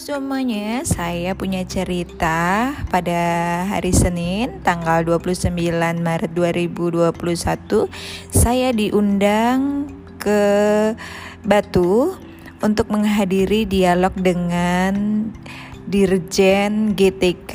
semuanya, saya punya cerita pada hari Senin tanggal 29 Maret 2021 Saya diundang ke Batu untuk menghadiri dialog dengan Dirjen GTK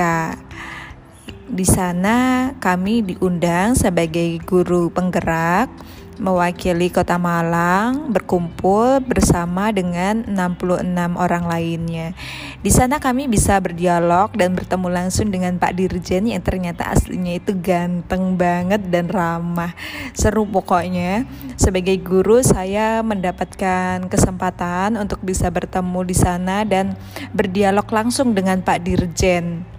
Di sana kami diundang sebagai guru penggerak mewakili Kota Malang berkumpul bersama dengan 66 orang lainnya. Di sana kami bisa berdialog dan bertemu langsung dengan Pak Dirjen yang ternyata aslinya itu ganteng banget dan ramah. Seru pokoknya. Sebagai guru saya mendapatkan kesempatan untuk bisa bertemu di sana dan berdialog langsung dengan Pak Dirjen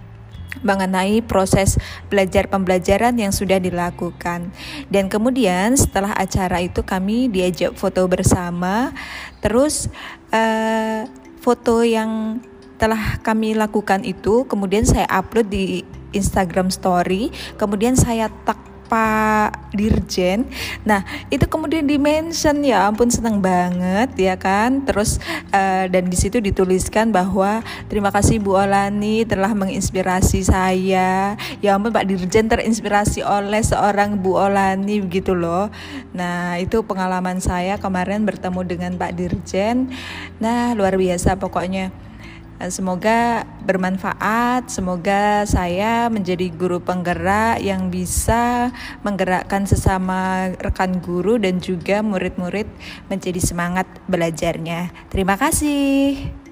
mengenai proses belajar pembelajaran yang sudah dilakukan. Dan kemudian setelah acara itu kami diajak foto bersama. Terus uh, foto yang telah kami lakukan itu kemudian saya upload di Instagram Story. Kemudian saya tag Pak Dirjen. Nah, itu kemudian dimention ya ampun senang banget ya kan. Terus uh, dan di situ dituliskan bahwa terima kasih Bu Olani telah menginspirasi saya. Ya ampun Pak Dirjen terinspirasi oleh seorang Bu Olani begitu loh. Nah, itu pengalaman saya kemarin bertemu dengan Pak Dirjen. Nah, luar biasa pokoknya. Semoga bermanfaat, semoga saya menjadi guru penggerak yang bisa menggerakkan sesama rekan guru dan juga murid-murid menjadi semangat belajarnya. Terima kasih.